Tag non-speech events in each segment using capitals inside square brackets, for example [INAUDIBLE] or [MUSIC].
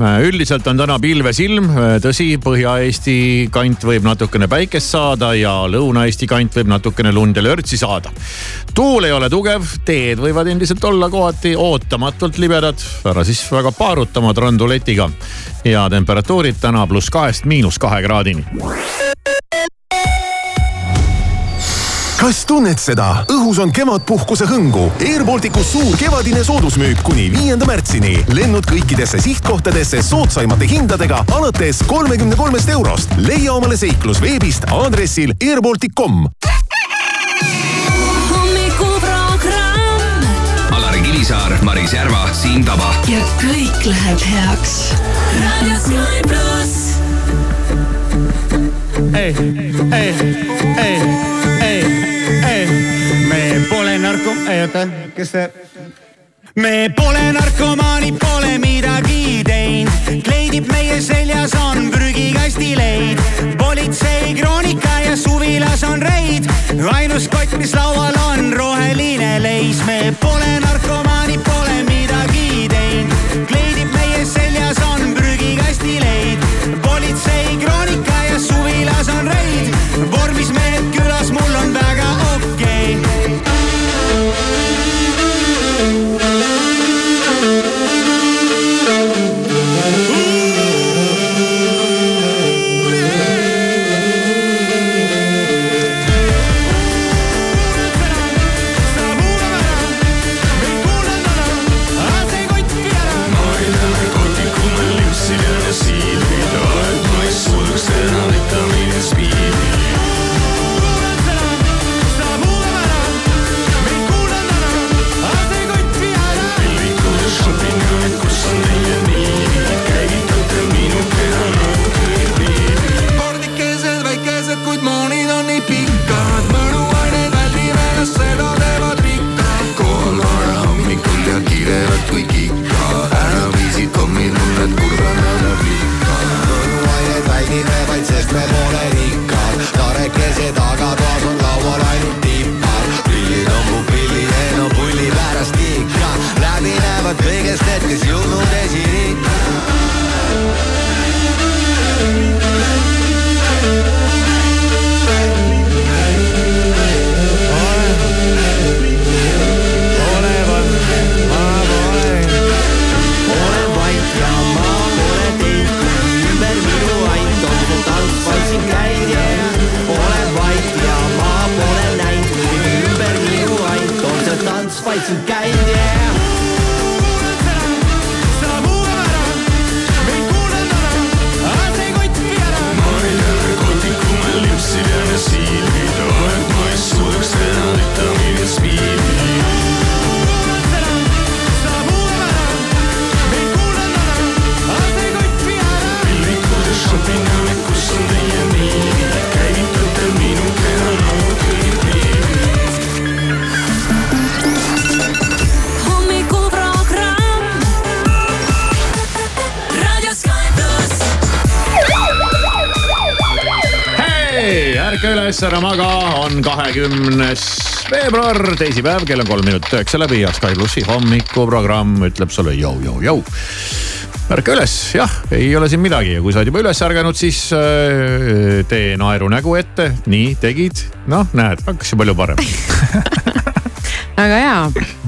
üldiselt on täna pilves ilm, tõsi, Põhja-Eesti kant võib natukene päikest saada ja Lõuna-Eesti kant võib natukene lund ja lörtsi saada. tuul ei ole tugev, teed võivad endiselt olla kohati ootamatult libedad, ära siis väga paarutama tranduletiga. ja temperatuurid täna pluss kahest miinus kahe kraadini kas tunned seda? õhus on kevadpuhkuse hõngu. Air Balticus suur kevadine soodusmüük kuni viienda märtsini. lennud kõikidesse sihtkohtadesse soodsaimate hindadega alates kolmekümne kolmest eurost. leia omale seiklus veebist aadressil airbaltic.com. hommikuprogramm. Alari Kivisaar, Maris Järva, Siim Taba. ja kõik läheb heaks. raadio Sky pluss. ei, ei, ei, narko-, oota, kes see? me pole narkomaanid, pole midagi teinud, kleidib meie seljas on prügikasti leid. politsei kroonika ja suvilas on reid, ainus kott, mis laual on roheline leis. me pole narkomaanid, pole midagi teinud, kleidib meie seljas on prügikasti leid. politsei kroonika ja suvilas on reid, vormis mehed külas, kahekümnes veebruar, teisipäev, kell on kolm minutit üheksa läbi ja Sky plussi hommikuprogramm ütleb sulle jõu-jõu-jõu ärka üles, jah, ei ole siin midagi ja kui sa oled juba üles ärganud, siis äh, tee naerunägu ette, nii tegid, noh, näed, hakkas ju palju parem. [LAUGHS] väga hea,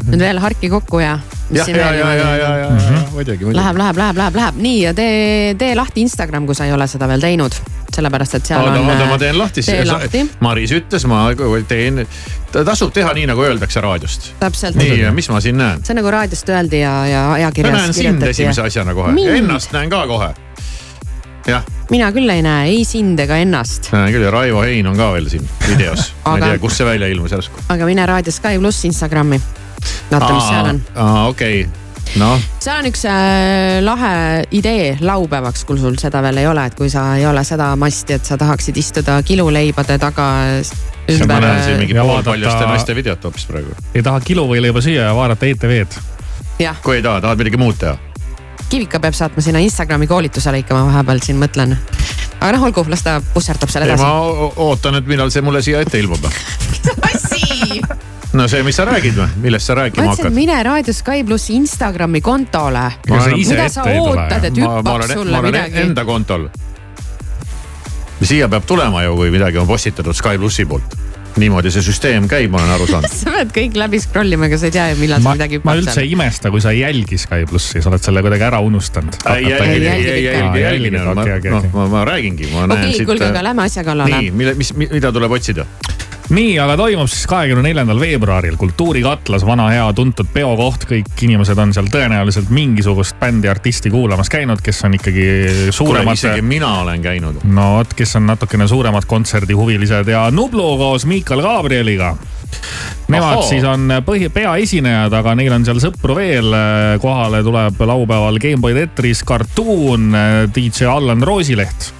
nüüd veel harki kokku ja. ja, ja, ja, ja, ja, ja muidugi, muidugi. Läheb, läheb, läheb, läheb, läheb nii ja tee, tee lahti Instagram, kui sa ei ole seda veel teinud, sellepärast et seal oota, on. oota, ma teen lahti. tee lahti, Maris ütles, ma teen, tasub teha nii, nagu öeldakse raadiost. täpselt. nii, mis ma siin näen? see on nagu raadiost öeldi ja, ja ma ajakirjas näen sind esimese asjana kohe, ennast näen ka kohe. jah, mina küll ei näe ei sind ega ennast, näen küll ja Raivo Hein on ka veel siin videos. ma ei Aga- tea, kust see välja ilmus järsku. aga mine Raadio Sky pluss Instagrami. vaata, mis seal on. okei, noh, seal on üks äh, lahe idee laupäevaks, kui sul seda veel ei ole, et kui sa ei ole seda masti, et sa tahaksid istuda kiluleibade taga ma ümber näen siin mingi Ja poolpaljaste naiste videot hoopis praegu. ei taha kiluvõileiba süüa ja vaadata ETV-d. kui ei taha, tahad midagi muud teha? Kivika peab saatma sinna Instagrami koolitusele ikka, ma vahepeal siin mõtlen. aga noh, olgu, las ta pusserdab seal edasi ma. ootan, et millal see mulle siia ette ilmub. [LAUGHS] asi, no see, mis sa räägid või, millest sa ma rääkima ütlesin, hakkad? mine Raadio Sky plussi Instagrami kontole. ega mida ette sa ootad, et ma, ma hüppaks ma sulle olen midagi? enda kontol. siia peab tulema ju, kui midagi on postitatud Sky plussi poolt. niimoodi see süsteem käib, ma olen aru saanud. [LAUGHS] sa pead kõik läbi scroll ima, aga sa ei tea ju, millal ma sa midagi, ma üldse ei imesta, kui sa ei jälgi Sky plussi, sa oled selle kuidagi ära unustanud. ei, ei, ei, jälgi, okei., ma, ma räägingi, ma näen okei, siit. kuulge, aga lähme asja kallale nii,. mille, mis, mida tuleb otsida? nii, aga toimub siis kahekümne neljandal veebruaril Kultuurikatlas, vana hea tuntud peokoht, kõik inimesed on seal tõenäoliselt mingisugust bändi artisti kuulamas käinud, kes on ikkagi suuremad isegi mina olen käinud. no vot, kes on natukene suuremad kontserdihuvilised ja Nublu koos Miikal Gabrieliga. Nemad Ahoo. siis on põhi, peaesinejad, aga neil on seal sõpru veel. kohale tuleb laupäeval Gameboy Tetris, Cartoon, DJ Allan Roosileht.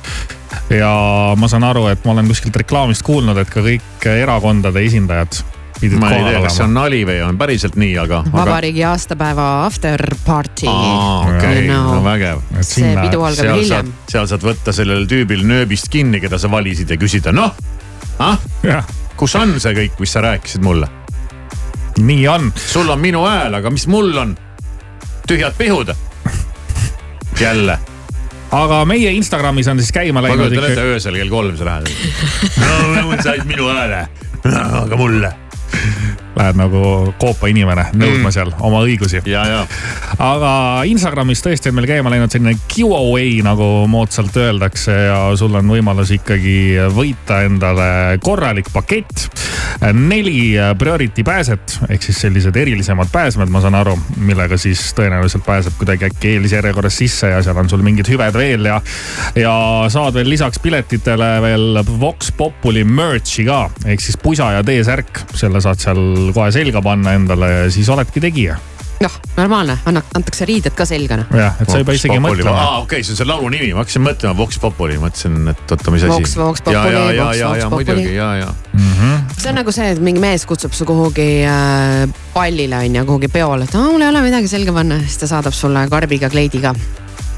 Ja ma saan aru, et ma olen kuskilt reklaamist kuulnud, et ka kõik erakondade esindajad pidid ma ei tea, kas see on. nali või on päriselt nii, aga. vabariigi aastapäeva after party. okei, no vägev. see pidu algab seal hiljem saad, seal saad võtta sellel tüübil nööbist kinni, keda sa valisid ja küsida, noh, ah, jah, kus on see kõik, mis sa rääkisid mulle? nii on. sul on minu hääl, aga mis mul on? tühjad pihud. jälle, aga meie Instagramis on siis käima ma läinud kujutan ette öösel kell kolm sa lähed. no said minu hääle, [LAUGHS] aga mulle. Lähed nagu koopa inimene nõudma Mm. seal oma õigusi. aga Instagramis tõesti on meil käima läinud selline giveaway nagu moodsalt öeldakse ja sul on võimalus ikkagi võita endale korralik pakett. neli priority pääset ehk siis sellised erilisemad pääsmed, ma saan aru, millega siis tõenäoliselt pääseb kuidagi äkki eelisjärjekorras sisse ja seal on sul mingid hüved veel ja. ja saad veel lisaks piletitele veel Vox Populi merch'i ka ehk siis pusa ja T-särk, selle saad seal kohe selga panna endale ja siis oledki tegija noh, normaalne, anna, antakse riided ka selga noh. jah, et sa ei pea isegi mõtlema. aa, okei okay,, see on see laulu nimi, ma hakkasin mõtlema Vox Populi, mõtlesin, et oota, mis asi. Vox- Vox ja, Populi, ja, ja, Vox- ja, Vox ja Populi. muidugi ja, ja. see on nagu see, et mingi mees kutsub su kuhugi äh, pallile on ju, kuhugi peole, et aa mul ei ole midagi selga panna, siis ta saadab sulle karbiga kleidi ka.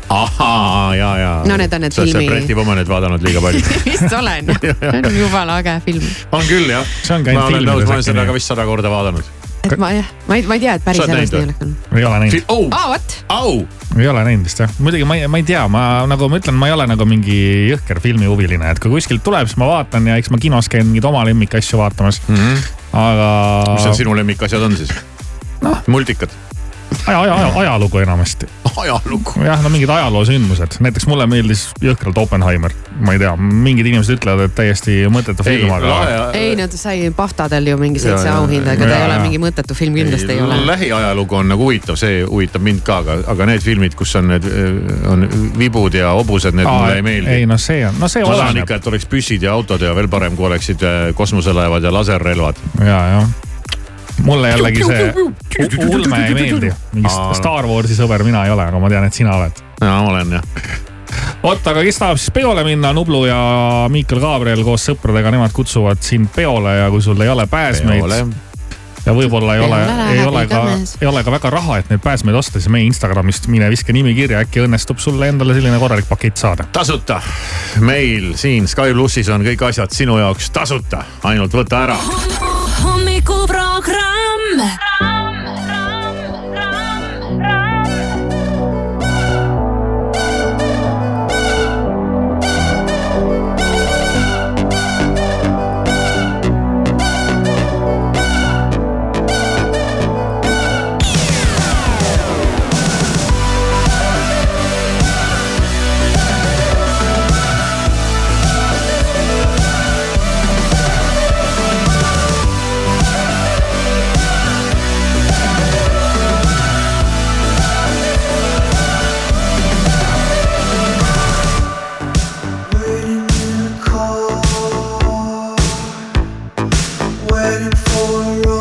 ahaa, ja, ja. No need on need sa oled filmi- seda Breti Womanit vaadanud liiga palju. [LAUGHS] vist olen, [LAUGHS] see on jumala äge film. on küll jah. See on käinud ma olen nõus, ma olen seda ka vist sada korda vaadanud. et ma jah, ma ei, ma ei tea, et päris Sa oled elus nii oleks olnud. ei ole näinud, oh, aa, vot, au, ei ole näinud vist jah, muidugi ma ei, ma ei tea, ma nagu ma ütlen, ma ei ole nagu mingi jõhker filmihuviline, et kui kuskilt tuleb, siis ma vaatan ja eks ma kinos käin mingeid oma lemmikasju vaatamas mm. -hmm. aga mis need sinu lemmikasjad on siis? Noh. multikad, aja, aja, aja, ajalugu enamasti. ajalugu. jah, no mingid ajaloosündmused, näiteks mulle meeldis jõhkralt Oppenheimer, ma ei tea, mingid inimesed ütlevad, et täiesti mõttetu ei, film, aga ei no ta sai Pahtadel ju mingi seitse auhinda, ega ta ei ole mingi mõttetu film, kindlasti ei ole. lähiajalugu on nagu huvitav, see huvitab mind ka, aga, aga need filmid, kus on need, on vibud ja hobused, need mulle ei meeldi ei. noh, see on, no see ma tahan oleneb ikka, et oleks püssid ja autod ja veel parem, kui oleksid äh, kosmoselaevad ja laserrelvad. ja, jah mulle jällegi see ulme ei meeldi, mingi. Star Warsi sõber mina ei ole, aga ma tean, et sina oled ja ma olen jah. vot, aga kes tahab siis peole minna, Nublu ja Miikal Gabriel koos sõpradega, nemad kutsuvad sind peole ja kui sul ei ole pääsmeid ja võib-olla ei ole, ei ole ka ei ole ka väga raha, et neid pääsmeid osta, siis meie Instagramist mine viska nimi kirja, äkki õnnestub sulle endale selline korralik pakett saada. tasuta, meil siin Sky plussis on kõik asjad sinu jaoks tasuta, ainult võta ära. hommikuprogramm. for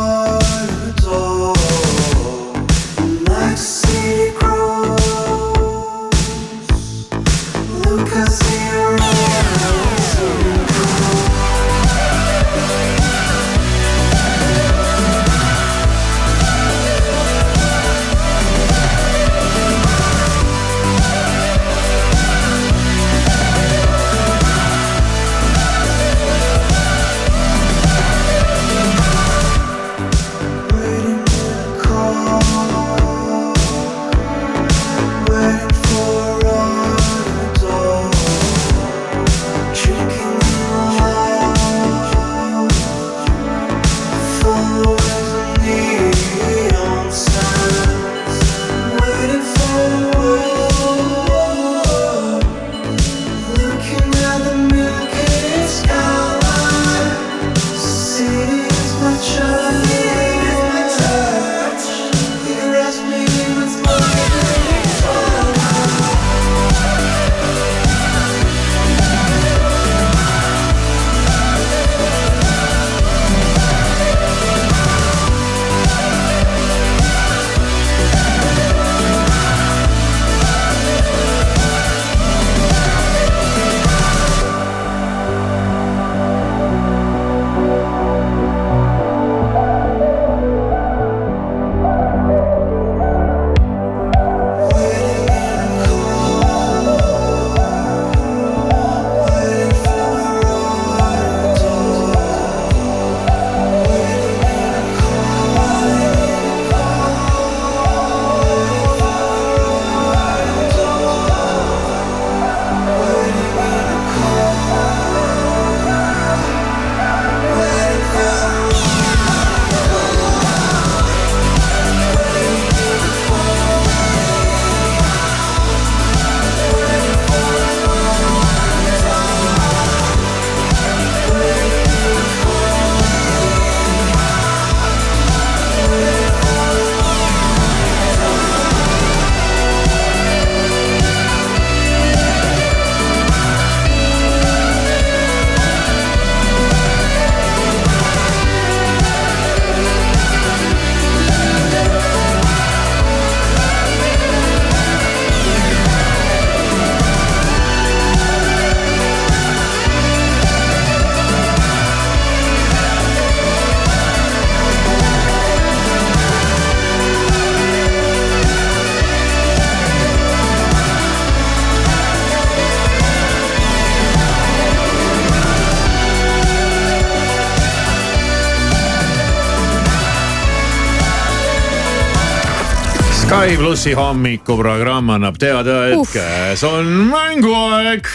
Sky plussi hommikuprogramm annab teada, et Uh. käes on mänguaeg.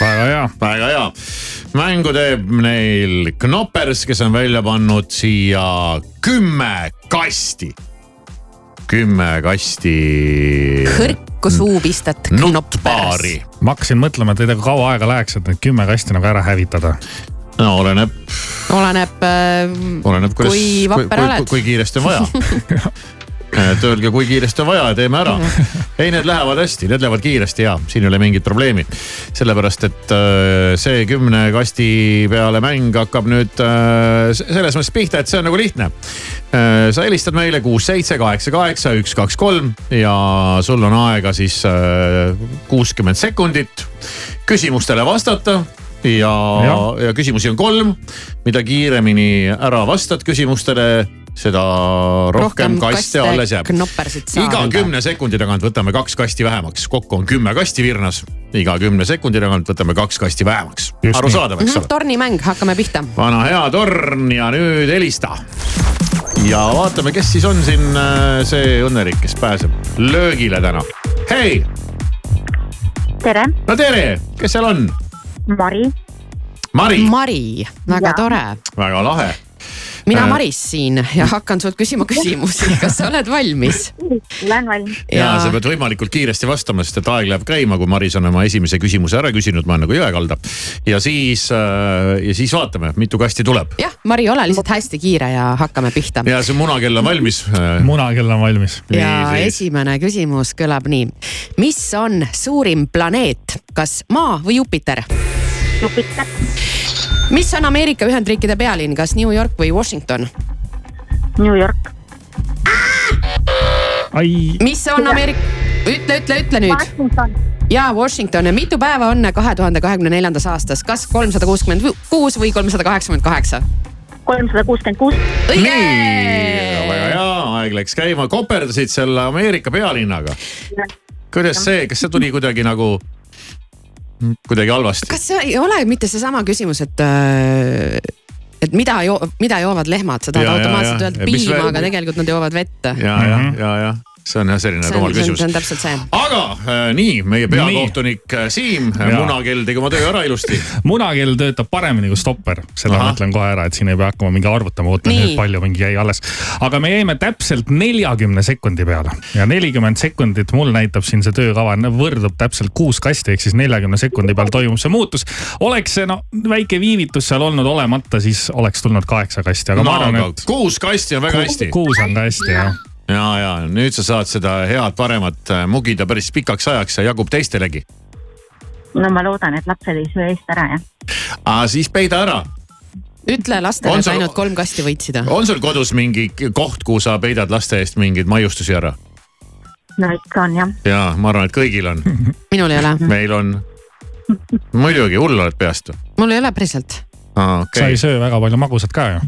väga hea. väga hea, mängu teeb neil Knoppers, kes on välja pannud siia kümme kasti. kümme kasti. kõrku suupistet knoppers. nuttpaari. ma hakkasin mõtlema, et ei tea, kui kaua aega läheks, et need kümme kasti nagu ära hävitada. no oleneb, oleneb äh,, oleneb, kuidas, kui vapper kui, oled. kui kiiresti on vaja. [LAUGHS] [LAUGHS] et öelge, kui kiiresti on vaja ja teeme ära. ei, need lähevad hästi, need lähevad kiiresti ja siin ei ole mingit probleemi. sellepärast, et äh, see kümne kasti peale mäng hakkab nüüd äh, selles mõttes pihta, et see on nagu lihtne. sa helistad meile kuus, seitse, kaheksa, kaheksa, üks, kaks, kolm ja sul on aega siis äh, kuuskümmend sekundit küsimustele vastata ja, ja., ja küsimusi on kolm. mida kiiremini ära vastad küsimustele, seda rohkem, rohkem kaste alles jääb. iga kümne sekundi tagant võtame kaks kasti vähemaks, kokku on kümme kasti virnas. iga kümne sekundi tagant võtame kaks kasti vähemaks. Arusaadav, eks ole? tornimäng, hakkame pihta. vana hea torn ja nüüd helista. ja vaatame, kes siis on siin äh, see õnnelik, kes pääseb löögile täna. hei, tere, no tere, kes seal on? Mari. Mari, Mari, väga Jaa. tore. väga lahe. Mina Äh. Maris siin ja hakkan sult küsima küsimusi, kas sa oled valmis? olen valmis. ja sa pead võimalikult kiiresti vastama, sest et aeg läheb käima, kui Maris on oma esimese küsimuse ära küsinud, ma olen nagu jõekalda. ja siis, ja siis vaatame, mitu kasti tuleb. jah, Mari, ole lihtsalt hästi kiire ja hakkame pihta. ja see munakell on valmis. munakell on valmis. ja siis. esimene küsimus kõlab nii. mis on suurim planeet, kas Maa või Jupiter? Jupiter, mis on Ameerika Ühendriikide pealinn, kas New York või Washington? New York, ai, mis on Ameerika, ütle, ütle, ütle nüüd. Washington, ja Washington, mitu päeva on kahe tuhande kahekümne neljandas aastas, kas kolmsada kuuskümmend kuus või kolmsada kaheksakümmend kaheksa? kolmsada kuuskümmend kuus, nii, väga hea, aeg läks käima, koperdasid selle Ameerika pealinnaga. kuidas see, kas see tuli kuidagi nagu, kuidagi halvasti? kas see ei ole mitte seesama küsimus, et et mida joo-, mida joovad lehmad, sa tahad Ja, ja, automaatselt ja. öelda Ja piima, aga tegelikult nad joovad vett. ja, ja, ja, ja see on jah selline rumal küsimus see on. täpselt see. aga äh, nii, meie peakohtunik äh, Siim, Jaa. munakell tegi oma töö ära ilusti. [LAUGHS] munakell töötab paremini kui stopper, seda ma ütlen kohe ära, et siin ei pea hakkama mingi arvutama, ootan Nii. nüüd palju mingi jäi alles. aga me jäime täpselt neljakümne sekundi peale ja nelikümmend sekundit mul näitab siin see töökava võrdub täpselt kuus kasti, ehk siis neljakümne sekundi peal toimub see muutus. oleks see no väike viivitus seal olnud olemata, siis oleks tulnud kaheksa kasti, aga no ma arvan, et kuus kasti on väga hästi. kuus on ka hästi jah. ja, ja nüüd sa saad seda head paremat äh, mugida päris pikaks ajaks ja jagub teistelegi. no ma loodan, et lapsed ei söö eest ära, jah. aga siis peida ära. ütle lastele, On et ainult kolm kasti võitsid. on sul kodus mingi koht, kuhu sa peidad laste eest mingeid maiustusi ära? no ikka on jah, ja ma arvan, et kõigil on, minul ei ole, meil on. muidugi, hull oled peast mul ei ole päriselt. aa, sa ei söö väga palju magusat ka ju.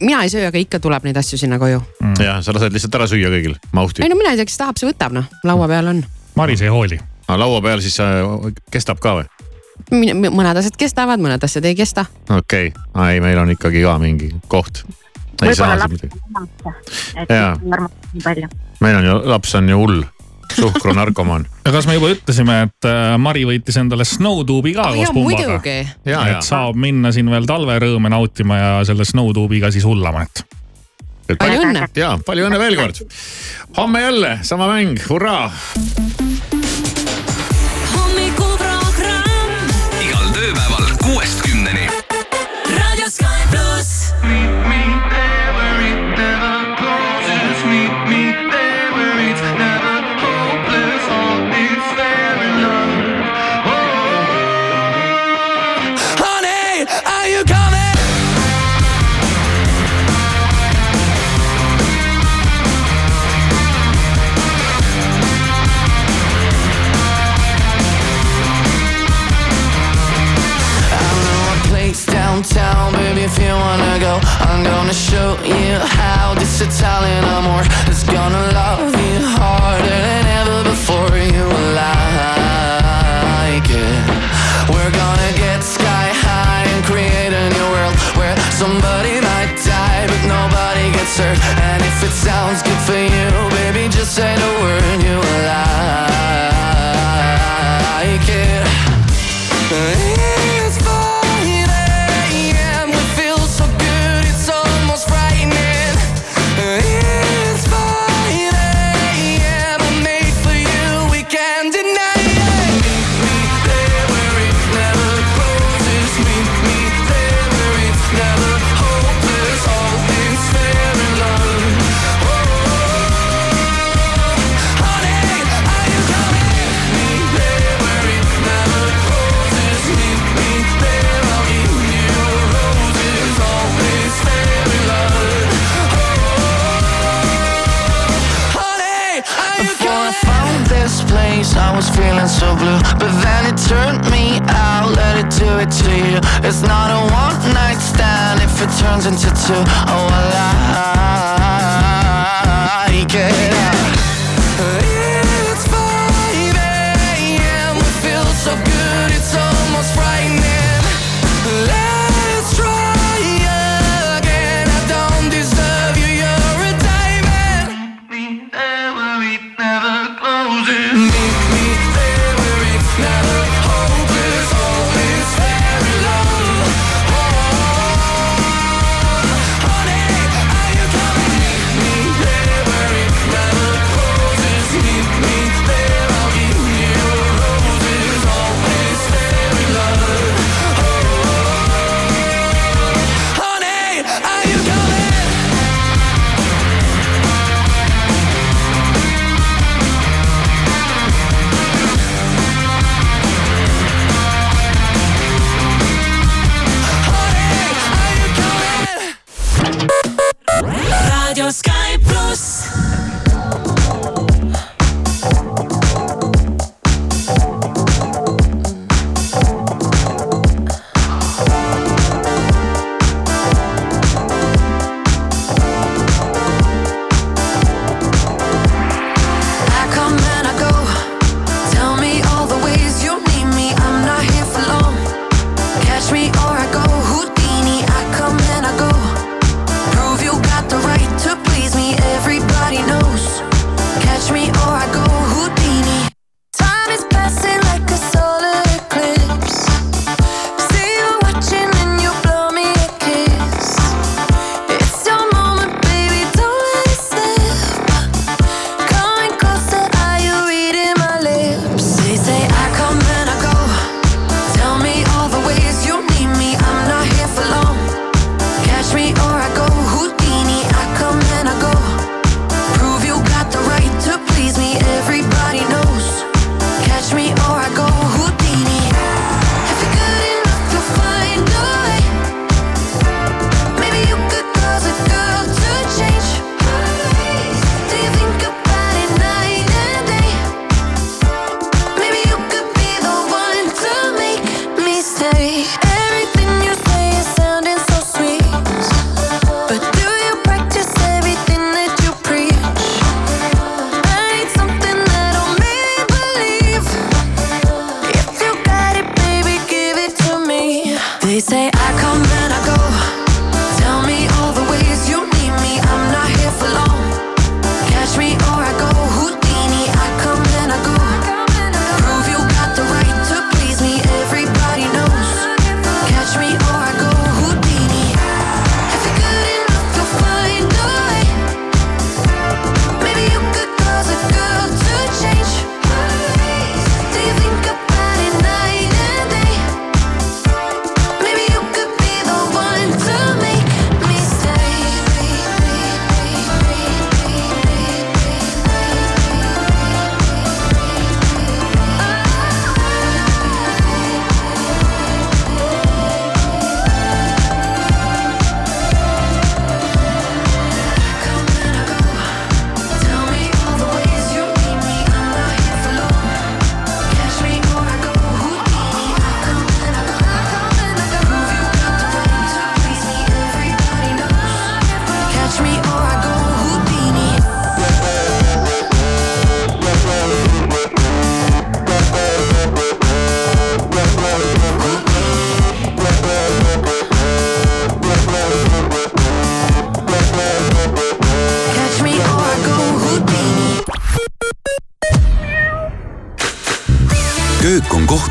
mina ei söö, aga ikka tuleb neid asju sinna koju. jah, sa lased lihtsalt ära süüa kõigil, mahti ei. no mina ei tea, kes tahab, see võtab noh, laua peal on. Maris ei hooli. laua peal siis äh, kestab ka või? mõned asjad kestavad, mõned asjad ei kesta. okei okay., ei, meil on ikkagi ka mingi koht. ei võib-olla laps on nii palju. meil on ju, laps on ju hull, suhkrunarkomaan. ja kas me juba ütlesime, et äh, Mari võitis endale snowtube'i ka koos jaa, pumbaga? muidugi. ja, et, saab minna siin veel talverõõme nautima ja selle snowtube'iga siis hullama, et. palju õnne. ja palju õnne veel kord. homme jälle sama mäng, hurraa.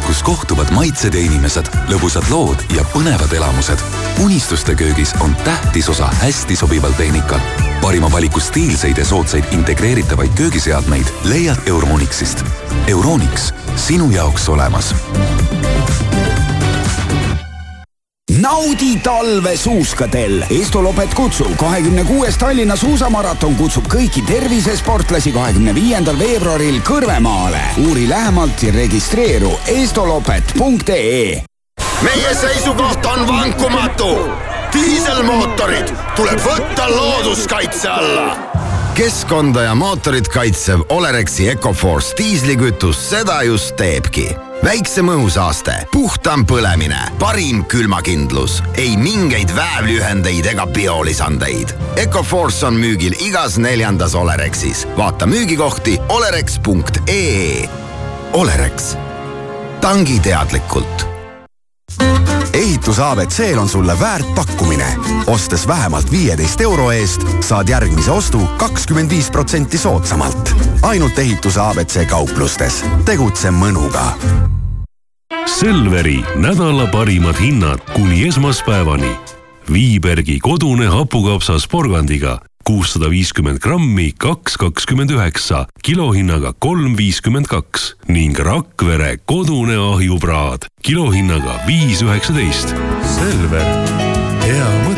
kus kohtuvad maitsed ja inimesed, lõbusad lood ja põnevad elamused. unistuste köögis on tähtis osa hästi sobival tehnikal. parima valiku stiilseid ja soodsaid integreeritavaid köögiseadmeid leiad Euronixist. Euronix, sinu jaoks olemas naudi talve suuskadel. Esto Lopet kutsub kahekümne kuues Tallinna suusamaraton kutsub kõiki tervisesportlasi kahekümne viiendal veebruaril Kõrvemaale. uuri lähemalt ja registreeru estolopet.ee. meie seisukoht on vankumatu. diiselmootorid tuleb võtta looduskaitse alla keskkonda ja mootorit kaitsev Olerexi Ecoforce diislikütus seda just teebki väiksem õhusaaste, puhtam põlemine, parim külmakindlus, ei mingeid väävliühendeid ega biolisandeid. Ecoforce on müügil igas neljandas Olerexis. vaata müügikohti olerex.ee. Olerex, tangi teadlikult ehitus abc-l on sulle väärt pakkumine. ostes vähemalt viieteist euro eest, saad järgmise ostu kakskümmend viis protsenti soodsamalt. ainult ehituse abc kauplustes. tegutse mõnuga. Selveri nädala parimad hinnad kuni esmaspäevani. Viibergi kodune hapukapsas porgandiga kuussada viiskümmend grammi, kaks kakskümmend üheksa, kilohinnaga kolm viiskümmend kaks ning Rakvere kodune ahjupraad kilohinnaga viis üheksateist. Selver, hea mõte.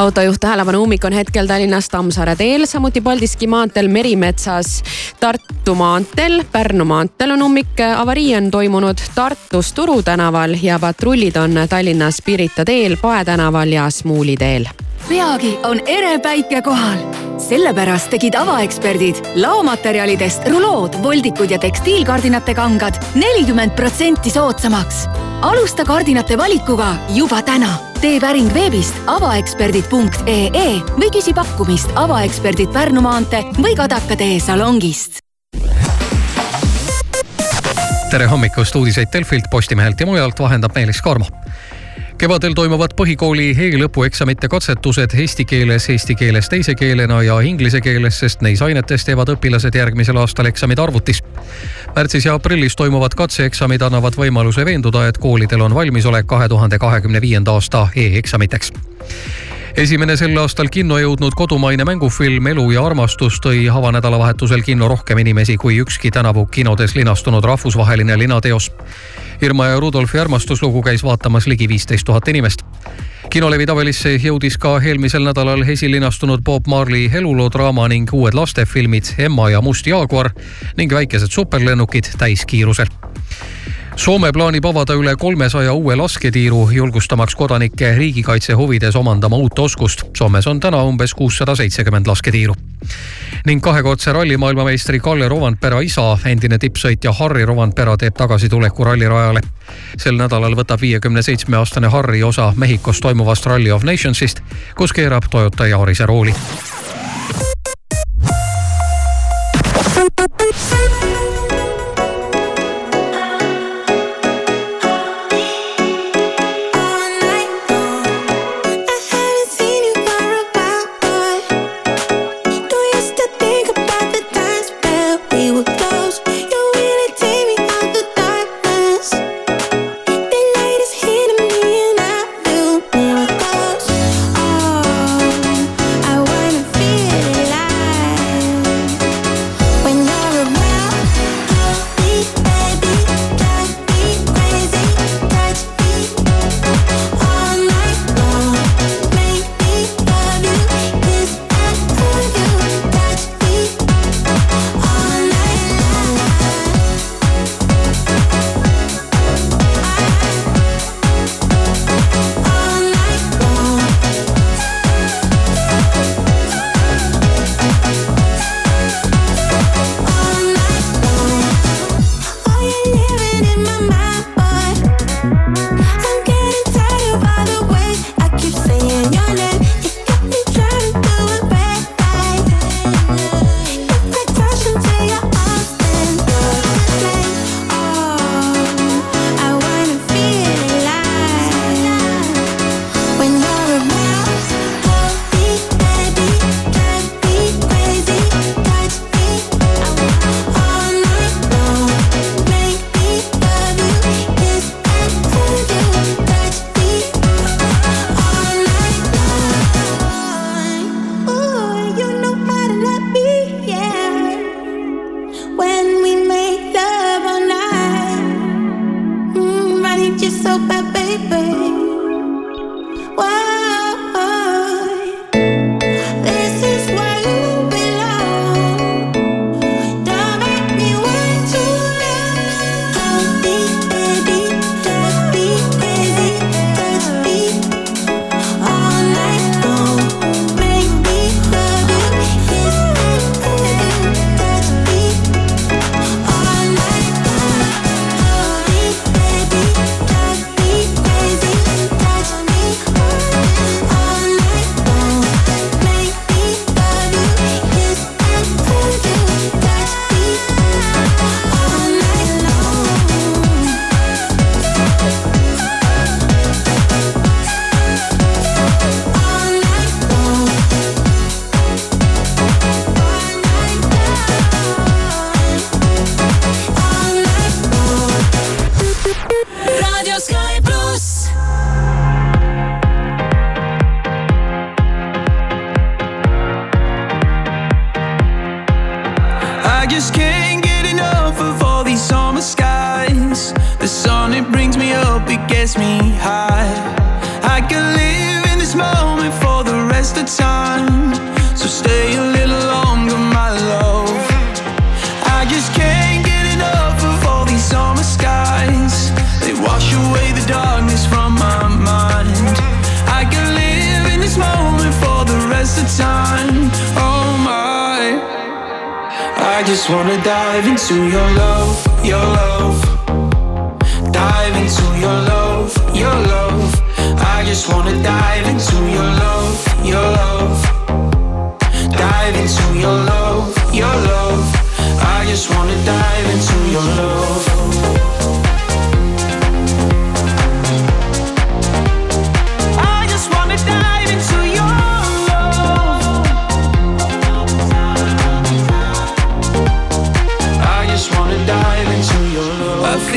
Autojuht tähelepanu, ummik on hetkel Tallinnas Tammsaare teel, samuti Paldiski maanteel Merimetsas, Tartu maanteel, Pärnu maanteel on ummik, avarii on toimunud Tartus Turu tänaval ja patrullid on Tallinnas Pirita teel, Pae tänaval ja Smuuli teel peagi on ere päike kohal. sellepärast tegid avaeksperdid laomaterjalidest rulood, voldikud ja tekstiilkardinate kangad nelikümmend protsenti soodsamaks. alusta kardinate valikuga juba täna. Tee päring veebist avaeksperdid.ee või küsi pakkumist avaeksperdid Pärnu maantee või Kadaka tee salongist. Tere hommikust, uudiseid Delfilt, Postimehelt ja mujalt vahendab Meelis Karmo kevadel toimuvad põhikooli e-lõpueksamite katsetused eesti keeles, eesti keeles teise keelena ja inglise keeles, sest neis ainetes teevad õpilased järgmisel aastal eksamid arvutis. märtsis ja aprillis toimuvad katseeksamid annavad võimaluse veenduda, et koolidel on valmisolek kahe tuhande kahekümne viienda aasta e-eksamiteks esimene sel aastal kinno jõudnud kodumaine mängufilm Elu ja armastus tõi avanädalavahetusel kinno rohkem inimesi kui ükski tänavu kinodes linastunud rahvusvaheline linateos. Irma ja Rudolfi armastuslugu käis vaatamas ligi viisteist tuhat inimest. Kinolevi tabelisse jõudis ka eelmisel nädalal esilinastunud Bob Marley eluloodraama ning uued lastefilmid Emma ja Must jaaguar ning väikesed superlennukid täiskiirusel Soome plaanib avada üle kolmesaja uue lasketiiru, julgustamaks kodanikke riigikaitse huvides omandama uut oskust. Soomes on täna umbes kuussada seitsekümmend lasketiiru. ning kahekordse ralli maailmameistri Kalle Rovandpera isa, endine tippsõitja Harri Rovandpera teeb tagasituleku rallirajale. sel nädalal võtab viiekümne seitsme aastane Harri osa Mehhikos toimuvast Rally of Nationsist, kus keerab Toyota Yarise rooli.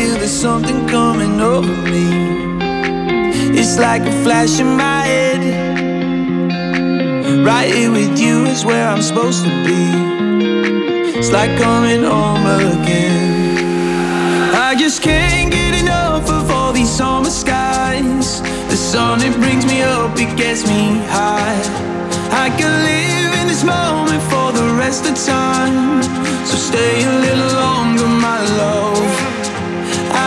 Feel there's something coming over me. It's like a flash in my head. Right here with you is where I'm supposed to be. It's like coming home again. I just can't get enough of all these summer skies. The sun, it brings me up, it gets me high. I can live in this moment for the rest of time. So stay a little longer, my love.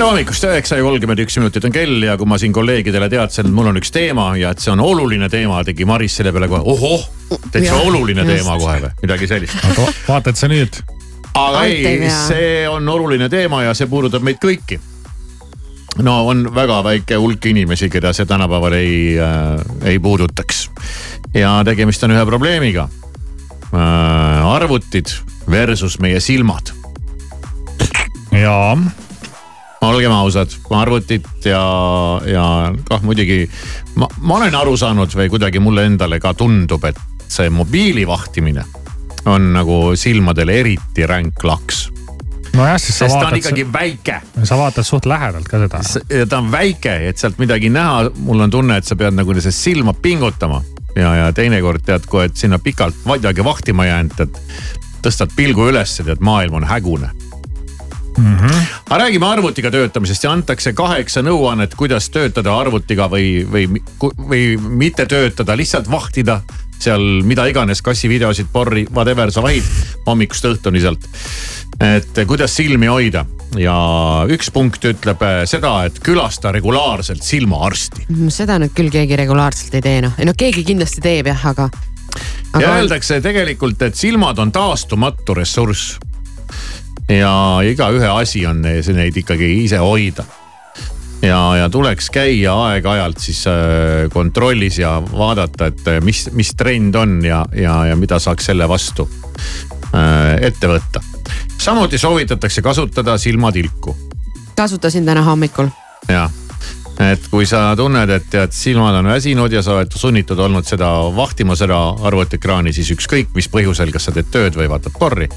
tere hommikust, üheksa ja kolmkümmend üks minutit on kell ja kui ma siin kolleegidele teatasin, et mul on üks teema ja et see on oluline teema, tegi Maris selle peale kohe ohoh, täitsa oluline just. teema kohe või midagi sellist. vaata, et sa nüüd. aga ei see on oluline teema ja see puudutab meid kõiki. no on väga väike hulk inimesi, keda see tänapäeval ei äh,, ei puudutaks. ja tegemist on ühe probleemiga äh,. arvutid versus meie silmad. jaa olgem ausad, arvutid ja, ja kah muidugi ma, ma olen aru saanud või kuidagi mulle endale ka tundub, et see mobiili vahtimine on nagu silmadele eriti ränk laks. nojah, siis sa sest ta on vaatad. ikkagi väike. sa vaatad suht lähedalt ka seda. ja ta on väike, et sealt midagi näha, mul on tunne, et sa pead nagu sellest silma pingutama. ja, ja teinekord tead, kui oled sinna pikalt midagi vahtima jäänud, et tõstad pilgu üles, tead maailm on hägune mm. -hmm. aga räägime arvutiga töötamisest ja antakse kaheksa nõuannet, kuidas töötada arvutiga või, või, või mitte töötada, lihtsalt vahtida seal mida iganes, kassivideosid, porri, whatever sa vahid hommikust õhtuni sealt. et kuidas silmi hoida ja üks punkt ütleb äh, seda, et külasta regulaarselt silmaarsti. seda nüüd küll keegi regulaarselt ei tee noh, no keegi kindlasti teeb jah, aga, aga.... ja öeldakse tegelikult, et silmad on taastumatu ressurss. Ja igaühe asi on see neid ikkagi ise hoida. ja, ja tuleks käia aeg-ajalt siis äh, kontrollis ja vaadata, et äh, mis, mis trend on ja, ja, ja mida saaks selle vastu äh, ette võtta. samuti soovitatakse kasutada silmatilku kasutasin täna hommikul. jah, et kui sa tunned, et tead, silmad on väsinud ja sa oled sunnitud olnud seda vahtima, seda arvutiekraani, siis ükskõik mis põhjusel, kas sa teed tööd või vaatad porri,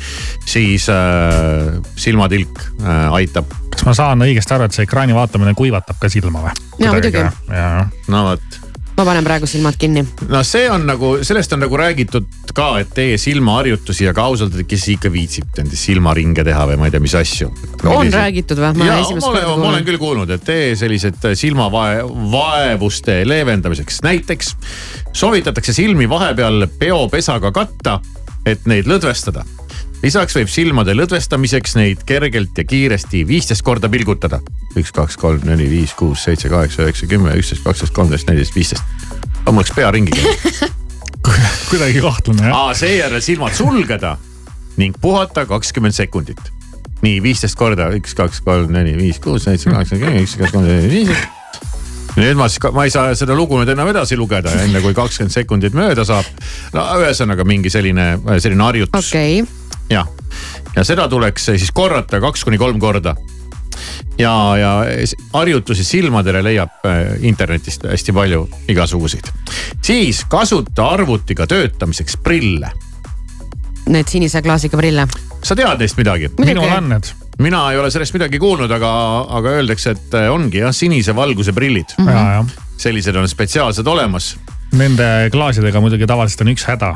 siis äh, silmatilk äh, aitab. kas ma saan õigesti aru, et see ekraani vaatamine kuivatab ka silma või? Jaa, muidugi. no vot ma panen praegu silmad kinni. no see on nagu, sellest on nagu räägitud ka, et tee silmaharjutusi, aga ausalt, et kes ikka viitsib nende silmaringe teha või ma ei tea, mis asju. on räägitud või? ma olen, ma olen küll kuulnud, et tee sellised silmavaevuste leevendamiseks, näiteks soovitatakse silmi vahepeal peopesaga katta, et neid lõdvestada lisaks võib silmade lõdvestamiseks neid kergelt ja kiiresti viisteist korda pilgutada. üks, kaks, kolm, neli, viis, kuus, seitse, kaheksa, üheksa, kümme, üksteist, kaksteist, kolmteist, neliteist, viisteist. aga mul läks pea ringi käima. [LAUGHS] kuidagi kahtlane jah. seejärel silmad sulgeda ning puhata kakskümmend sekundit. nii viisteist korda, üks, kaks, kolm, neli, viis, kuus, seitse, kaheksa, kümme, üks, kaks, kolm, neli, viis. nüüd ma siis, ma ei saa seda lugu nüüd enam edasi lugeda, enne kui kakskümmend sekundit mööda saab. no ühesõnaga mingi selline, selline harjutus. okei okay. Jah, ja seda tuleks siis korrata kaks kuni kolm korda ja, ja harjutusi silmadele leiab äh, internetist hästi palju igasuguseid. siis kasuta arvutiga töötamiseks prille. Need sinise klaasiga prille. sa tead neist midagi? minul on need mina ei ole sellest midagi kuulnud, aga, aga öeldakse, et äh, ongi jah, sinise valguse prillid mm. -hmm. sellised on spetsiaalsed olemas. Nende klaasidega muidugi tavaliselt on üks häda.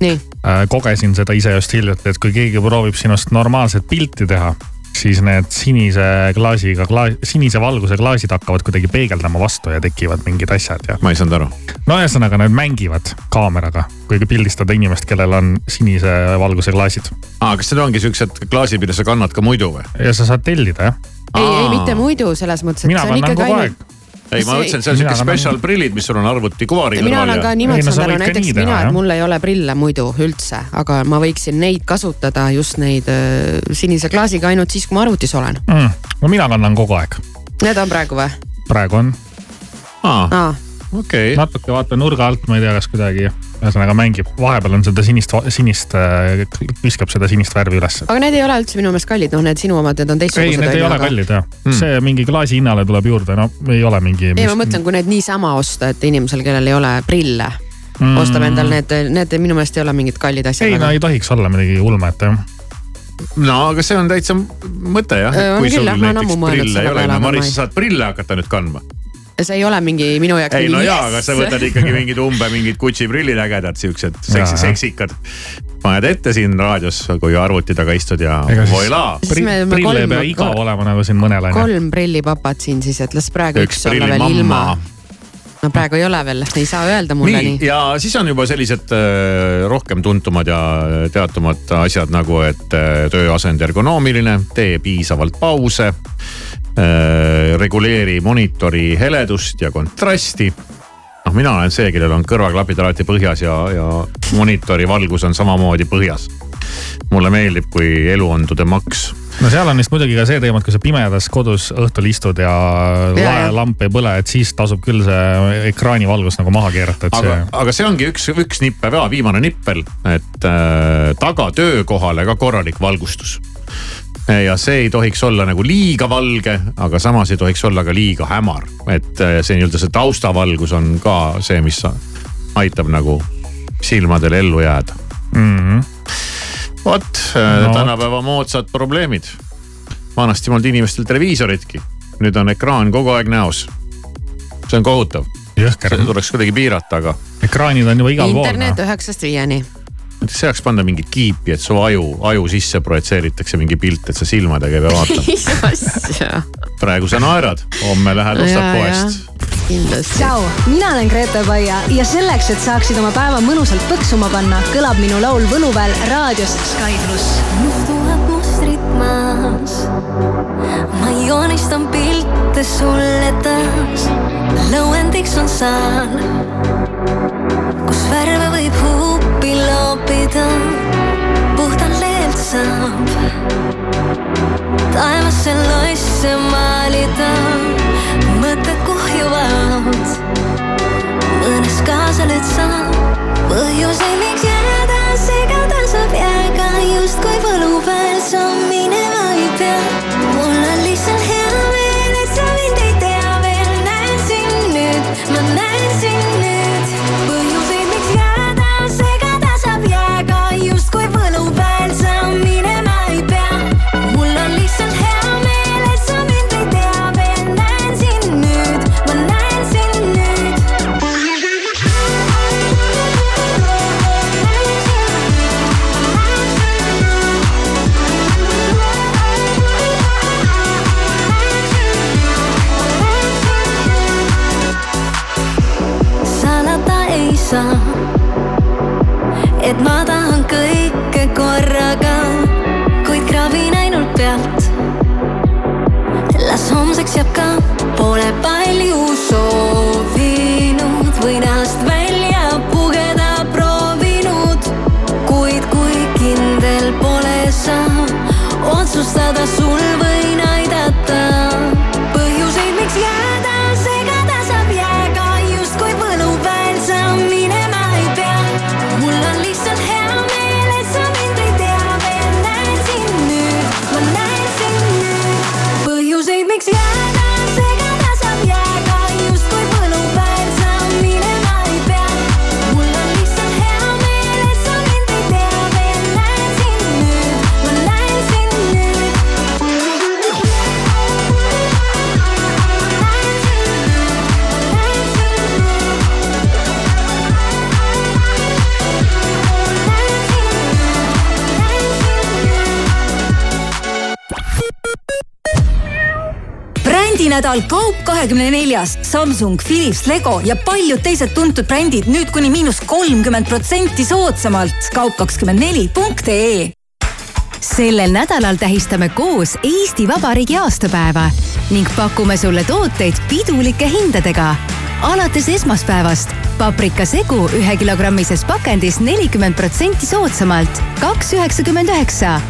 Nii. kogesin seda ise just hiljuti, et kui keegi proovib sinust normaalset pilti teha siis need sinise klaasiga klaas,, sinise valguse klaasid hakkavad kuidagi peegeldama vastu ja tekivad mingid asjad ja. ma ei saanud aru. no ühesõnaga nad mängivad kaameraga, kui pildistada inimest, kellel on sinise valguse klaasid. aa, kas need ongi siuksed klaasid, mida sa kannad ka muidu või? ja sa saad tellida jah. ei, ei mitte muidu selles mõttes, et Mina see on ikkagi ainult ei, ma mõtlesin, et see on siuke special prillid, mis sul on arvuti kuvari mina olen ka aru, võid ka näiteks nii teha, mina, et mul ei ole prille muidu üldse, aga ma võiksin neid kasutada just neid äh, sinise klaasiga ainult siis, kui ma arvutis olen mm,. no mina kannan kogu aeg. Need on praegu või? praegu on. aa, okei okay.. natuke vaata nurga alt, ma ei tea, kas kuidagi ühesõnaga mängib, vahepeal on seda sinist, sinist, viskab seda sinist värvi ülesse. aga need ei ole üldse minu meelest kallid, noh, need sinu omad, need on ei, teistsugused. need ei ole kallid jah Hmm. mm., see mingi klaasi hinnale tuleb juurde, no ei ole mingi. ei, ma mõtlen, kui need niisama osta, et inimesel, kellel ei ole prille mm., ostab endale need, need minu meelest ei ole mingid kallid asjad. ei, no ei tohiks olla midagi ulmet jah no aga see on täitsa mõte jah, Äh, kui sul näiteks prille ei ole, no aga ma Maris, ei- sa saad prille hakata nüüd kandma. See ei ole mingi minu jaoks. ei no jaa, aga sa võtad ikkagi mingid umbe mingid Gucci prillid ägedad, siuksed seksi, seksikad. paned ette siin raadios, kui arvuti taga istud ja voilaa. Prill ei kolm- pea igav olema nagu siin mõnel on ju. kolm prillipapat siin siis, et las praegu üks, üks olla veel ilma prillimamma. no praegu ei ole veel, ei saa öelda mulle nii nii,, ja siis on juba sellised äh, rohkem tuntumad ja teatumad asjad nagu, et äh, tööasend ergonoomiline, tee piisavalt pause äh,. Reguleeri monitori heledust ja kontrasti. noh, mina olen see, kellel on kõrvaklapid alati põhjas ja, ja monitori valgus on samamoodi põhjas. mulle meeldib, kui elu on to the max no seal on vist muidugi ka see teema, et kui sa pimedas kodus õhtul istud ja, Ja, ja ja. lamp ei põle, et siis tasub küll see ekraanivalgus nagu maha keerata, et aga see,, aga see ongi üks, üks nippe ka, viimane nippel, et äh, taga töökohale ka korralik valgustus. Ja see ei tohiks olla nagu liiga valge, aga samas ei tohiks olla ka liiga hämar, et äh, see nii-öelda see taustavalgus on ka see, mis aitab nagu silmadel ellu jääda. mm -hmm. vot No. no. tänapäeva moodsad probleemid. vanasti ei olnud inimestel televiisoritki, nüüd on ekraan kogu aeg näos. see on kohutav, seda. tuleks kuidagi piirata, aga ekraanid on juba igal pool. internet üheksast viieni. Näiteks saaks panna mingit kiipi, et su aju, aju sisse projitseeritakse mingi pilt, et sa silmadega ei pea vaatama. mis [LAUGHS] asja, praegu sa naerad, homme lähed ostad poest. kindlasti. tšau, mina olen Grete Paia ja selleks, et saaksid oma päeva mõnusalt põksuma panna, kõlab minu laul Võluväel raadios Sky pluss. tuhat mustrit maas. ma joonistan pilte sulle taas. lõuendiks on saal, kus värve võib huupi loopida. puhtalt leelt saab taevasse loisse maalida. mõtted kuhjuvad, mõnes kaasa lööd sa põhjuseid, miks jääda segada saab jääga justkui võluväel sa minema ei pea. mul on lihtsalt hea yeah prändinädal Kaup kahekümne neljas. Samsung, Philips, Lego ja paljud teised tuntud brändid nüüd kuni miinus kolmkümmend protsenti soodsamalt. kaup kakskümmend neli punkt ee sellel nädalal tähistame koos Eesti Vabariigi aastapäeva ning pakume sulle tooteid pidulike hindadega. alates esmaspäevast paprikasegu ühekilogrammises pakendis nelikümmend protsenti soodsamalt, kaks üheksakümmend üheksa.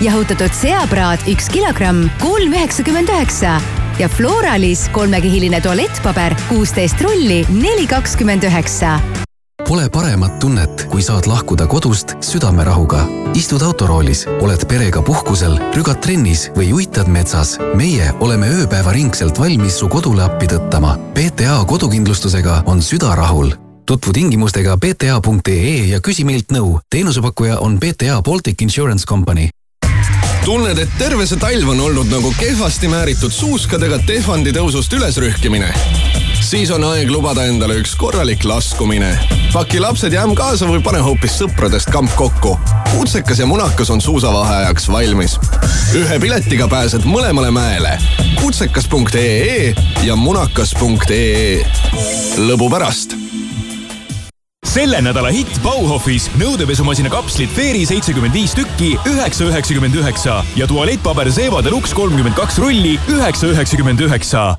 jahutatud seapraad üks kilogramm, kolm üheksakümmend üheksa ja Floralis kolmekihiline tualettpaber kuusteist rulli, neli kakskümmend üheksa Pole paremat tunnet, kui saad lahkuda kodust südamerahuga. istud autoroolis, oled perega puhkusel, rügad trennis või uitad metsas. meie oleme ööpäevaringselt valmis su kodule appi tõttama. PTA kodukindlustusega on süda rahul. tutvu tingimustega pta.ee ja küsi meilt nõu. teenusepakkuja on PTA Baltic Insurance Company tunned, et terve see talv on olnud nagu kehvasti määritud suuskadega Tehvandi tõusust ülesrühkimine? siis on aeg lubada endale üks korralik laskumine. paki lapsed ja ämm kaasa või pane hoopis sõpradest kamp kokku. kutsekas ja munakas on suusavaheajaks valmis. ühe piletiga pääsed mõlemale mäele. kutsekas.ee ja munakas.ee. lõbu pärast selle nädala hitt Bauhofis nõudepesumasina kapslid Fairy seitsekümmend viis tükki, üheksa üheksakümmend üheksa ja tualettpaber Zewa Deluxe kolmkümmend kaks rulli, üheksa üheksakümmend üheksa.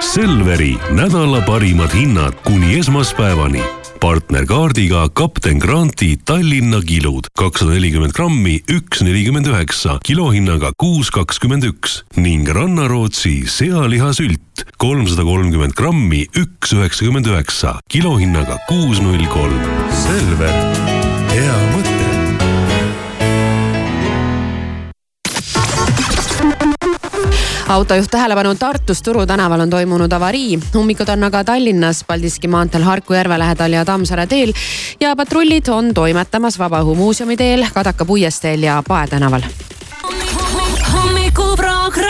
Selveri nädala parimad hinnad kuni esmaspäevani. Partnerkaardiga Kapten Granti Tallinna kilud kakssada nelikümmend grammi, üks nelikümmend üheksa, kilohinnaga kuus kakskümmend üks ning Rannarootsi sealihasült kolmsada kolmkümmend grammi, üks üheksakümmend üheksa, kilohinnaga kuus null kolm. Selver, hea mõte. Autojuht tähelepanu, Tartus Turu tänaval on toimunud avarii. ummikud on aga Tallinnas Paldiski maanteel Harku järve lähedal ja Tammsaare teel ja patrullid on toimetamas Vabaõhumuuseumi teel, Kadaka puiesteel ja Pae tänaval. hommikuprogramm.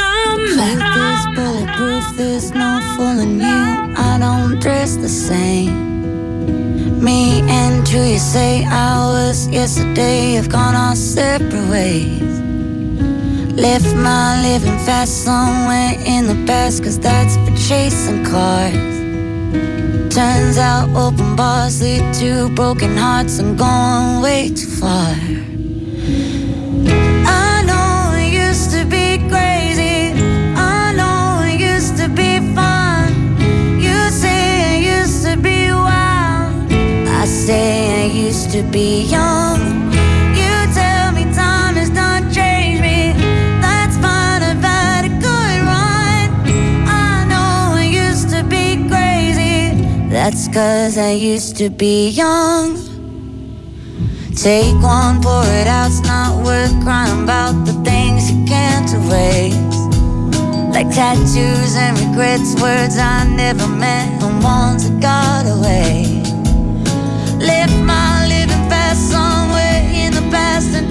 you. Me and who you say was yesterday have gone our separate ways. Left my living fast somewhere in the past, cause that's for chasing cars. Turns out open bars lead to broken hearts and going way too far. I know it used to be crazy. I know it used to be fun. You say I used to be wild. I say I used to be young. That's cause I used to be young. Take one, pour it out, it's not worth crying about the things you can't erase. Like tattoos and regrets, words I never meant, and ones that got away. Left my living fast somewhere in the past and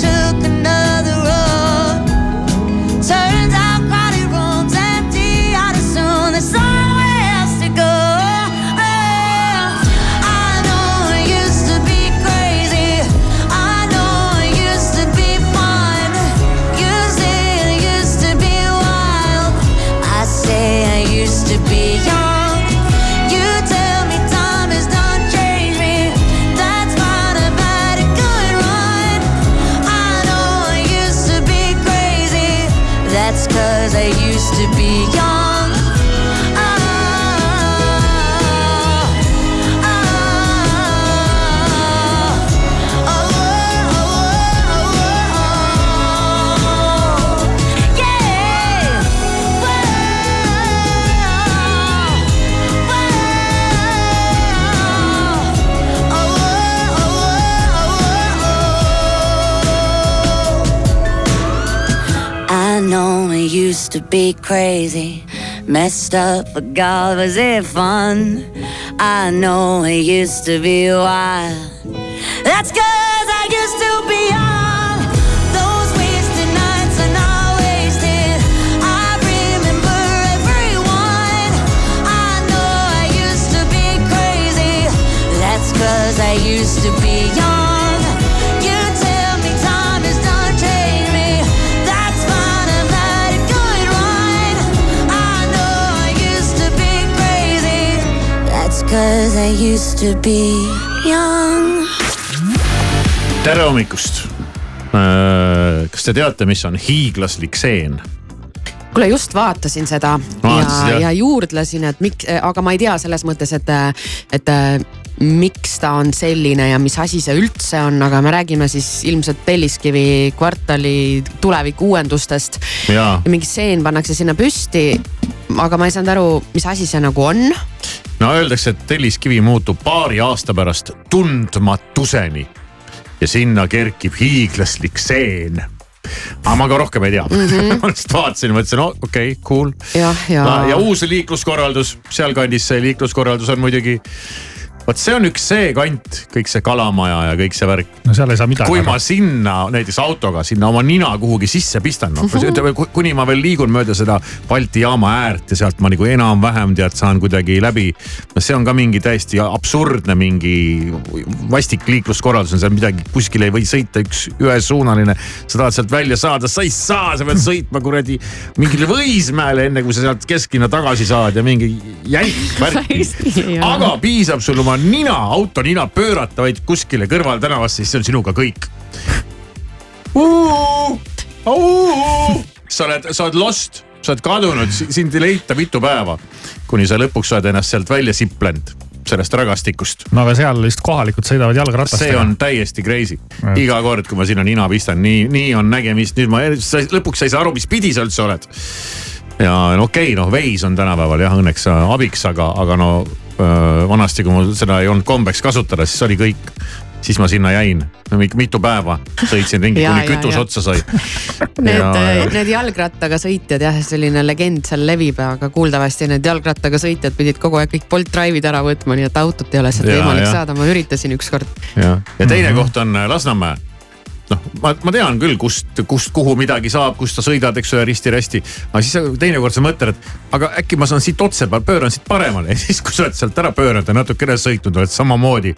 used to be crazy, messed up, but God, was it fun? I know it used to be wild. That's cause I used to be young. Those wasted nights are not wasted. I remember everyone. I know I used to be crazy. That's cause I used to be young. I used to be young. tere hommikust. kas te teate, mis on hiiglaslik seen? kuule, just vaatasin seda Vaatasid, ja, ja juurdlesin, et miks, aga ma ei tea selles mõttes, et, et miks ta on selline ja mis asi see üldse on, aga me räägime siis ilmselt Telliskivi kvartali tulevikuuendustest. Jaa. ja mingi seen pannakse sinna püsti. aga ma ei saanud aru, mis asi see nagu on. No öeldakse, et telliskivi muutub paari aasta pärast tundmatuseni ja sinna kerkib hiiglaslik seen. aga ma ka rohkem ei tea mm. -hmm. [LAUGHS] ma lihtsalt vaatasin, mõtlesin, okei okay, cool. jah, ja, ja uus liikluskorraldus, sealkandis see liikluskorraldus on muidugi vot see on üks see kant, kõik see kalamaja ja kõik see värk. no seal ei saa midagi. kui ma sinna näiteks autoga sinna oma nina kuhugi sisse pistan, noh kuni ma veel liigun mööda seda Balti jaama äärt ja sealt ma nagu enam-vähem tead saan kuidagi läbi. no see on ka mingi täiesti absurdne mingi vastik liikluskorraldus on seal midagi, kuskil ei või sõita üks ühesuunaline. sa tahad sealt välja saada, sa ei saa, sa pead sõitma kuradi mingile Võismäele, enne kui sa sealt kesklinna tagasi saad ja mingi jälk [LAUGHS] värk. aga piisab sul oma nina, auto nina pöörata vaid kuskile kõrvaltänavasse, siis see on sinuga kõik. sa oled, sa oled lost, sa oled kadunud, sind ei leita mitu päeva, kuni sa lõpuks oled ennast sealt välja siplenud sellest rägastikust. no aga seal vist kohalikud sõidavad jalgratastega. see on täiesti crazy. iga kord, kui ma sinna nina pistan, nii, nii on nägemist, nüüd ma lõpuks sa ei saa aru, mis pidi sa üldse oled. ja no okei okay,, noh veis on tänapäeval jah õnneks abiks, aga, aga no vanasti, kui mul seda ei olnud kombeks kasutada, siis oli kõik siis ma sinna jäin, mitu päeva sõitsin ringi, [LAUGHS] Ja, kuni ja, kütus ja. otsa sai. [LAUGHS] Need, Ja- need jalgrattaga sõitjad jah, selline legend seal levib, aga kuuldavasti need jalgrattaga sõitjad pidid kogu aeg kõik Bolt Drive'id ära võtma, nii et autot ei ole sealt Ja, võimalik ja. saada, ma üritasin ükskord. jah, ja teine mm -hmm. koht on äh, Lasnamäe. Noh, ma, ma tean küll, kust, kust, kuhu midagi saab, kust sa sõidad, eks ole, risti-rästi. aga siis sa- teinekord sa mõtled, et aga äkki ma saan siit otse, pööran siit paremale [LAUGHS] ja siis, kui sa oled sealt ära pööranud ja natukene sõitnud, oled samamoodi.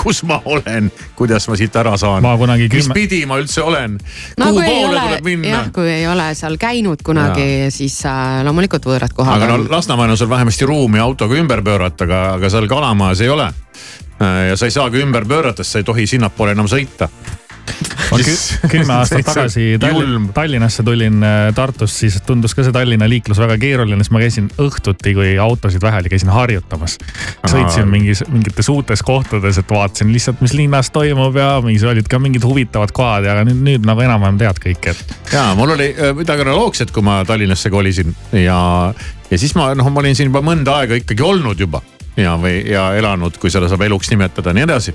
kus ma olen, kuidas ma siit ära saan? Ma kunagi mis kümme- pidi ma üldse olen? no kuhu kui ei poole ole, tuleb minna? jah, kui ei ole seal käinud kunagi, siis äh, loomulikult võõrad kohad aga no on. Lasnamäel on sul vähemasti ruumi autoga ümber pöörata, aga, aga seal Kalamajas ei ole. ja sa ei saagi ümber pöörata, sest sa ei tohi sinnapoole enam sõita. Ma kü- kümme aastat tagasi Tallinn, Tallinnasse tulin äh, Tartust, siis tundus ka see Tallinna liiklus väga keeruline, siis ma käisin õhtuti, kui autosid vähe oli, käisin harjutamas. sõitsin mingis, mingites uutes kohtades, et vaatasin lihtsalt, mis linnas toimub ja mingis olid ka mingid huvitavad kohad ja nüüd, nüüd nagu enam-vähem tead kõike, et. ja mul oli äh, midagi analoogset, kui ma Tallinnasse kolisin ja, ja siis ma noh, ma olin siin juba mõnda aega ikkagi olnud juba ja, või ja elanud, kui seda saab eluks nimetada, nii edasi.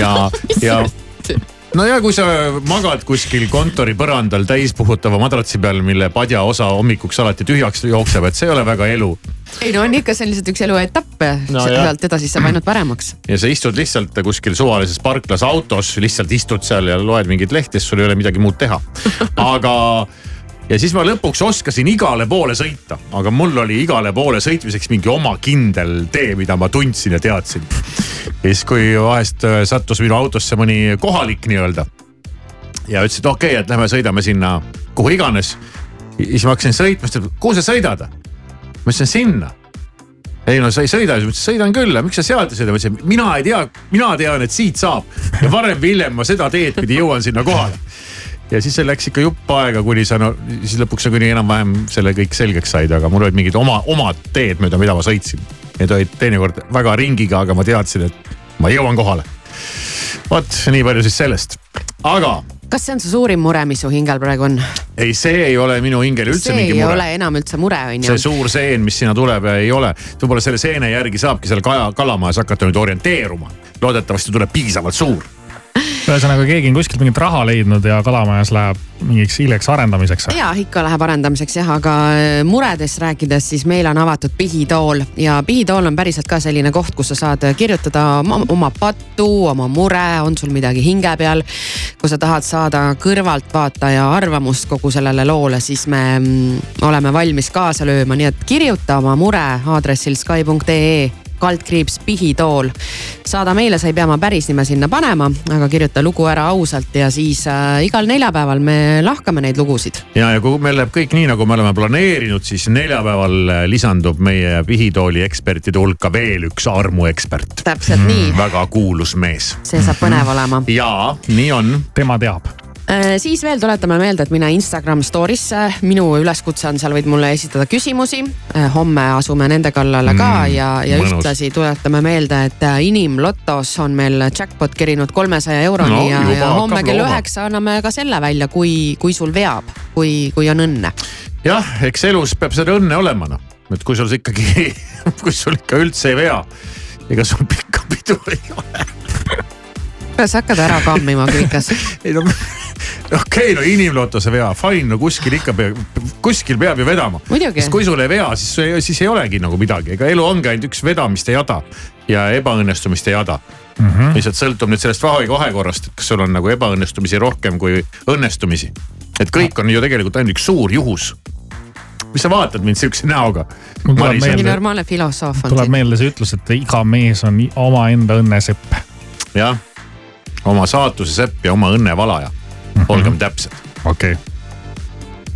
ja, ja [LAUGHS] no ja kui sa magad kuskil kontori põrandal täispuhutava madratsi peal, mille padjaosa hommikuks alati tühjaks jookseb, et see ei ole väga elu. ei no on ikka, see on lihtsalt üks elu etapp No sealt edasi saab ainult paremaks. ja sa istud lihtsalt kuskil suvalises parklas autos, lihtsalt istud seal ja loed mingeid lehti, sest sul ei ole midagi muud teha. [LAUGHS] aga ja siis ma lõpuks oskasin igale poole sõita, aga mul oli igale poole sõitmiseks mingi oma kindel tee, mida ma tundsin ja teadsin. ja siis, kui vahest äh, sattus minu autosse mõni kohalik nii-öelda ja ütles, et okei okay,, et lähme sõidame sinna kuhu iganes. siis ma hakkasin sõitma, siis ta ütles, kuhu sa sõidad? ma ütlesin sinna ei no sa ei sõida, siis ma ütlesin sõidan küll, miks sa sealt ei sõida, ma ütlesin mina ei tea, mina tean, et siit saab ja varem või hiljem ma seda teed pidi jõuan sinna kohale. Ja siis see läks ikka jupp aega, kuni sa no siis lõpuks sa kuni enam-vähem selle kõik selgeks said, aga mul olid mingid oma, omad teed mööda, mida ma sõitsin. Need olid teinekord väga ringiga, aga ma teadsin, et ma jõuan kohale. vot nii palju siis sellest, aga kas see on su suurim mure, mis su hingel praegu on? ei, see ei ole minu hingel üldse see mingi ei mure ole enam üldse mure, on ju. see suur seen, mis sinna tuleb, ei ole. võib-olla selle seene järgi saabki seal kaja, kalamajas hakata nüüd orienteeruma. loodetavasti tuleb piisavalt suur. Ühesõnaga keegi on kuskilt mingit raha leidnud ja kalamajas läheb mingiks hiljaks arendamiseks. ja ikka läheb arendamiseks jah, aga äh, muredest rääkides, siis meil on avatud pihitool ja pihitool on päriselt ka selline koht, kus sa saad kirjutada oma, oma pattu, oma mure, on sul midagi hinge peal. kui sa tahad saada kõrvaltvaataja arvamust kogu sellele loole, siis me mm, oleme valmis kaasa lööma, nii et kirjuta oma mure aadressil Sky.ee kaldkriips pihitool. saada meile, sa ei pea oma päris nime sinna panema, aga kirjuta lugu ära ausalt ja siis äh, igal neljapäeval me lahkame neid lugusid. ja, ja kui meil läheb kõik nii, nagu me oleme planeerinud, siis neljapäeval äh, lisandub meie pihitooli ekspertide hulka veel üks armuekspert. täpselt nii. väga kuulus mees. see saab põnev olema. jaa, nii on. tema teab siis veel tuletame meelde, et mine Instagram story'sse, minu üleskutse on, seal võid mulle esitada küsimusi. Äh, homme asume nende kallale ka mm, ja, ja mõnus. ühtlasi tuletame meelde, et äh, inimlotos on meil jackpot kerinud kolmesaja euroni no, ja, ja homme kell üheksa anname ka selle välja, kui, kui sul veab, kui, kui on õnne. jah, eks elus peab seda õnne olema noh, et kui sul ikkagi [LAUGHS] kui sul ikka üldse ei vea, ega sul pikka pidu ei ole kas hakkad ära kammima krikas? [LAUGHS] ei no [LAUGHS] okei okay,, no inimlotose vea, fine, no kuskil ikka peab, kuskil peab ju vedama. sest kui sul ei vea, siis, siis ei olegi nagu midagi, ega elu ongi ainult üks vedamiste jada ja ebaõnnestumiste jada mm. -hmm. lihtsalt sõltub nüüd sellest vahekorrast, et kas sul on nagu ebaõnnestumisi rohkem kui õnnestumisi. et kõik on ju tegelikult ainult üks suur juhus mis sa vaatad mind sihukese näoga? mingi normaalne filosoof on. tuleb meelde see ütlus, et iga mees on omaenda õnnesepp. jah, oma saatuse sepp ja oma õnne valaja mm. -hmm. olgem täpsed. okei okay.,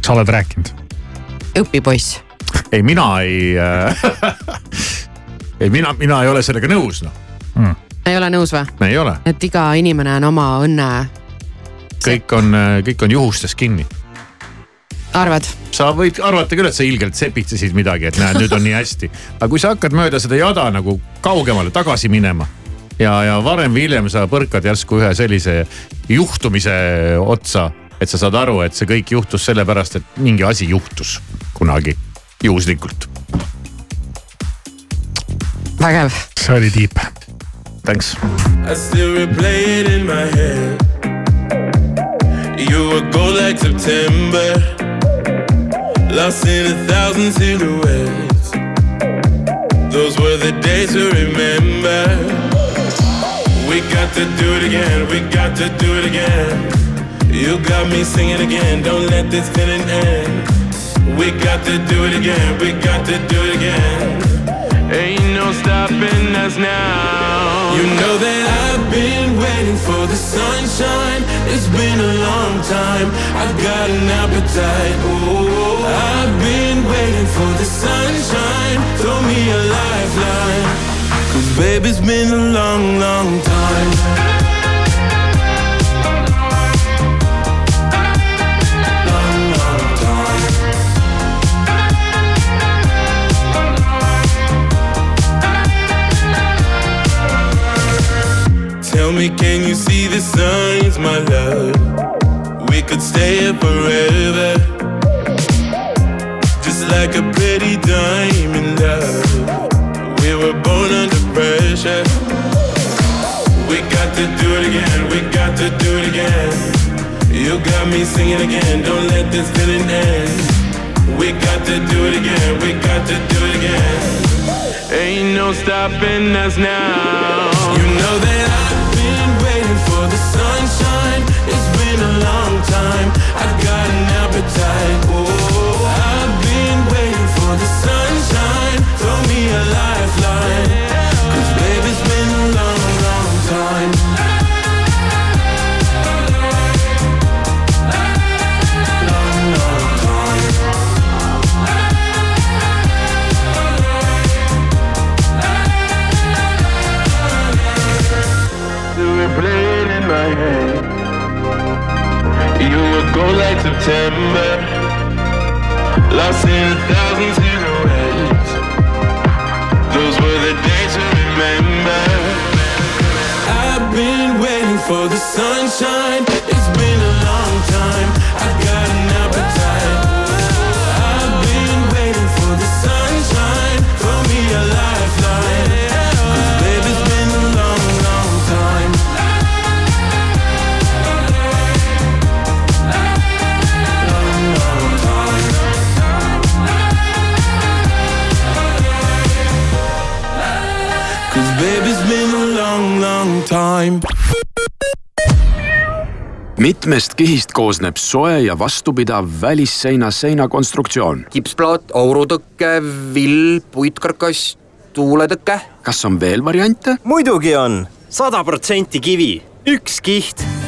sa oled rääkinud? õpipoiss. ei, mina ei äh, [LAUGHS] ei, mina, mina ei ole sellega nõus noh mm.. ei ole nõus või? ei ole. et iga inimene on oma õnne. kõik on, kõik on juhustes kinni. arvad? sa võid arvata küll, et sa ilgelt sepitsesid midagi, et näed, nüüd on nii hästi. aga kui sa hakkad mööda seda jada nagu kaugemale tagasi minema ja, ja varem või hiljem sa põrkad järsku ühe sellise juhtumise otsa, et sa saad aru, et see kõik juhtus sellepärast, et mingi asi juhtus kunagi juhuslikult. vägev. see oli tiip. Thanks. I still replay it in my head. You were gold like September. Lost in a thousand silhouettes. Those were the days to remember. We got to do it again, we got to do it again. You got me singing again, don't let this feeling end. We got to do it again, we got to do it again. Ain't no stopping us now. You know that I've been waiting for the sunshine. It's been a long time. I've got an appetite. Oh, I've been waiting for the sunshine. Throw me a lifeline. Cause baby, it's been a long, long time. Tell me, can you see the signs, my love? We could stay here forever. Just like a pretty diamond love. Got me singing again, don't let this feeling end. We got to do it again, we got to do it again. Ain't no stopping us now. You know that I've been waiting for the sunshine. It's been a long time. I've got an appetite. You would go like September. Lost in a thousand silhouettes. Those were the days to remember. I've been waiting for the sunshine. It's been a long time. Mitmest kihist koosneb soe ja vastupidav välisseina seinakonstruktsioon. kipsplaat, aurutõke, vill, puitkarkass, tuuletõke. kas on veel variante? muidugi on, sada protsenti kivi, üks kiht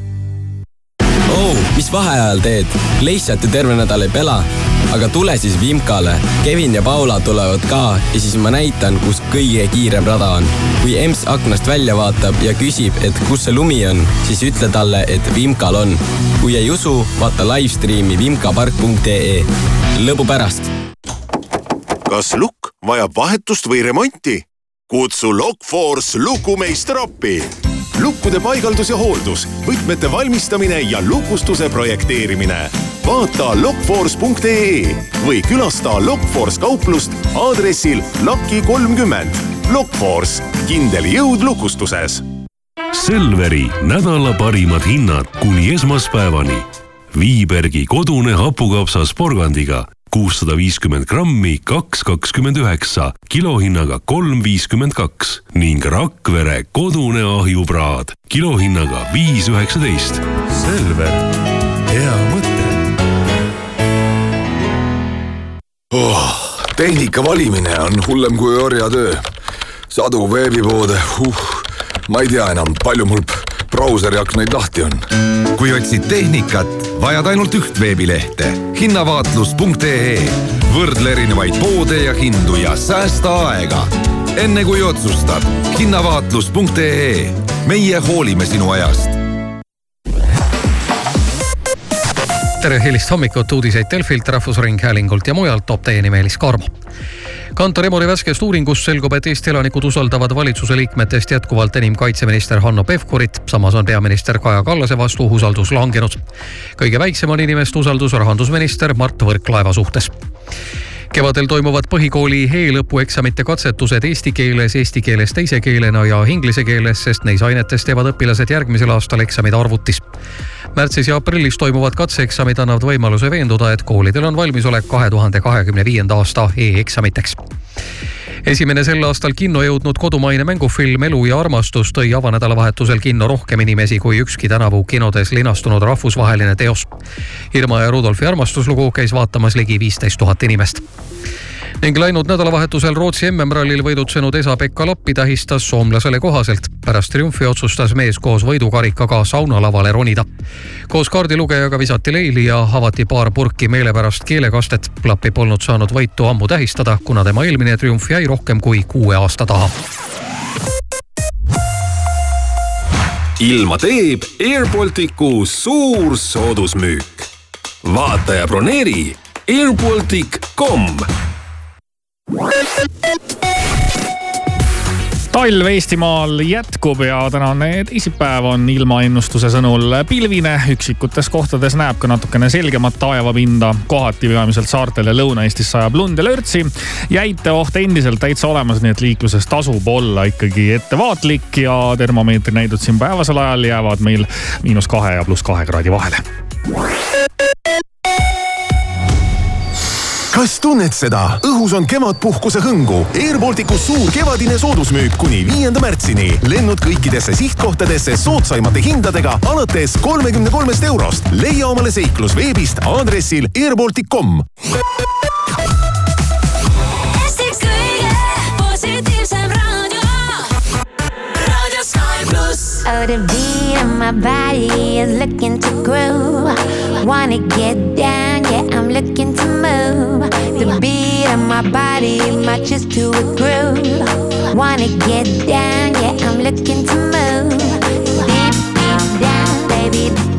oh,. mis vaheajal teed? lihtsalt ju terve nädal ei pela aga tule siis Vimkale. Kevin ja Paula tulevad ka ja siis ma näitan, kus kõige kiirem rada on. kui EMS aknast välja vaatab ja küsib, et kus see lumi on, siis ütle talle, et Vimkal on. kui ei usu, vaata live-stream'i vimkapark.ee. lõbu pärast. kas lukk vajab vahetust või remonti? kutsu Lockforce lukumeister appi lukkude paigaldus ja hooldus, võtmete valmistamine ja lukustuse projekteerimine. vaata lockforce.ee või külasta Lockforce kauplust aadressil Laki kolmkümmend. Lockforce, kindel jõud lukustuses. Selveri nädala parimad hinnad kuni esmaspäevani. Viibergi kodune hapukapsas porgandiga kuussada viiskümmend grammi, kaks kakskümmend üheksa, kilohinnaga kolm viiskümmend kaks ning Rakvere kodune ahjupraad kilohinnaga viis üheksateist. Selver, hea mõte oh,. tehnika valimine on hullem kui orjatöö. sadu veebipoode, uh, ma ei tea enam, palju mul brauseri aknaid lahti on. kui otsid tehnikat, vajad ainult üht veebilehte hinnavaatlus.ee. võrdle erinevaid poode ja hindu ja säästa aega. enne kui otsustad, hinnavaatlus.ee. meie hoolime sinu ajast tere hilist hommikut, uudiseid Delfilt, Rahvusringhäälingult ja mujalt toob teieni Meelis Karmo. Kantar Emori värskest uuringust selgub, et Eesti elanikud usaldavad valitsuse liikmetest jätkuvalt enim kaitseminister Hanno Pevkurit, samas on peaminister Kaja Kallase vastu usaldus langenud. kõige väiksem on inimeste usaldus rahandusminister Mart Võrklaeva suhtes kevadel toimuvad põhikooli e-lõpueksamite katsetused eesti keeles, eesti keeles teise keelena ja inglise keeles, sest neis ainetes teevad õpilased järgmisel aastal eksamid arvutis. märtsis ja aprillis toimuvad katseeksamid annavad võimaluse veenduda, et koolidel on valmisolek kahe tuhande kahekümne viienda aasta e-eksamiteks esimene sel aastal kinno jõudnud kodumaine mängufilm Elu ja armastus tõi avanädalavahetusel kinno rohkem inimesi kui ükski tänavu kinodes linastunud rahvusvaheline teos. Irma ja Rudolfi armastuslugu käis vaatamas ligi viisteist tuhat inimest ning läinud nädalavahetusel Rootsi MM-rallil võidutsenud Esa-Pekka Lappi tähistas soomlasele kohaselt. pärast triumfi otsustas mees koos võidukarikaga saunalavale ronida. koos kaardilugejaga visati leili ja avati paar purki meelepärast keelekastet. Lappi polnud saanud võitu ammu tähistada, kuna tema eelmine triumf jäi rohkem kui kuue aasta taha. ilma teeb Air Balticu suur soodusmüük. vaata ja broneeri airbaltic.com talv Eestimaal jätkub ja tänane teisipäev on ilmaennustuse sõnul pilvine. üksikutes kohtades näeb ka natukene selgemat taevapinda. kohati peamiselt saartel ja Lõuna-Eestis sajab lund ja lörtsi. jäiteoht endiselt täitsa olemas, nii et liikluses tasub olla ikkagi ettevaatlik ja termomeetri näidud siin päevasel ajal jäävad meil miinus kahe ja pluss kahe kraadi vahele kas tunned seda? õhus on kevadpuhkuse hõngu. Air Balticus suur kevadine soodusmüük kuni viienda märtsini. lennud kõikidesse sihtkohtadesse soodsaimate hindadega alates kolmekümne kolmest eurost. leia omale seiklus veebist aadressil airbaltic.com. Oh, the beat of my body is looking to groove. Wanna get down, yeah, I'm looking to move. The beat of my body matches to a groove. Wanna get down, yeah, I'm looking to move. Deep, deep down, baby.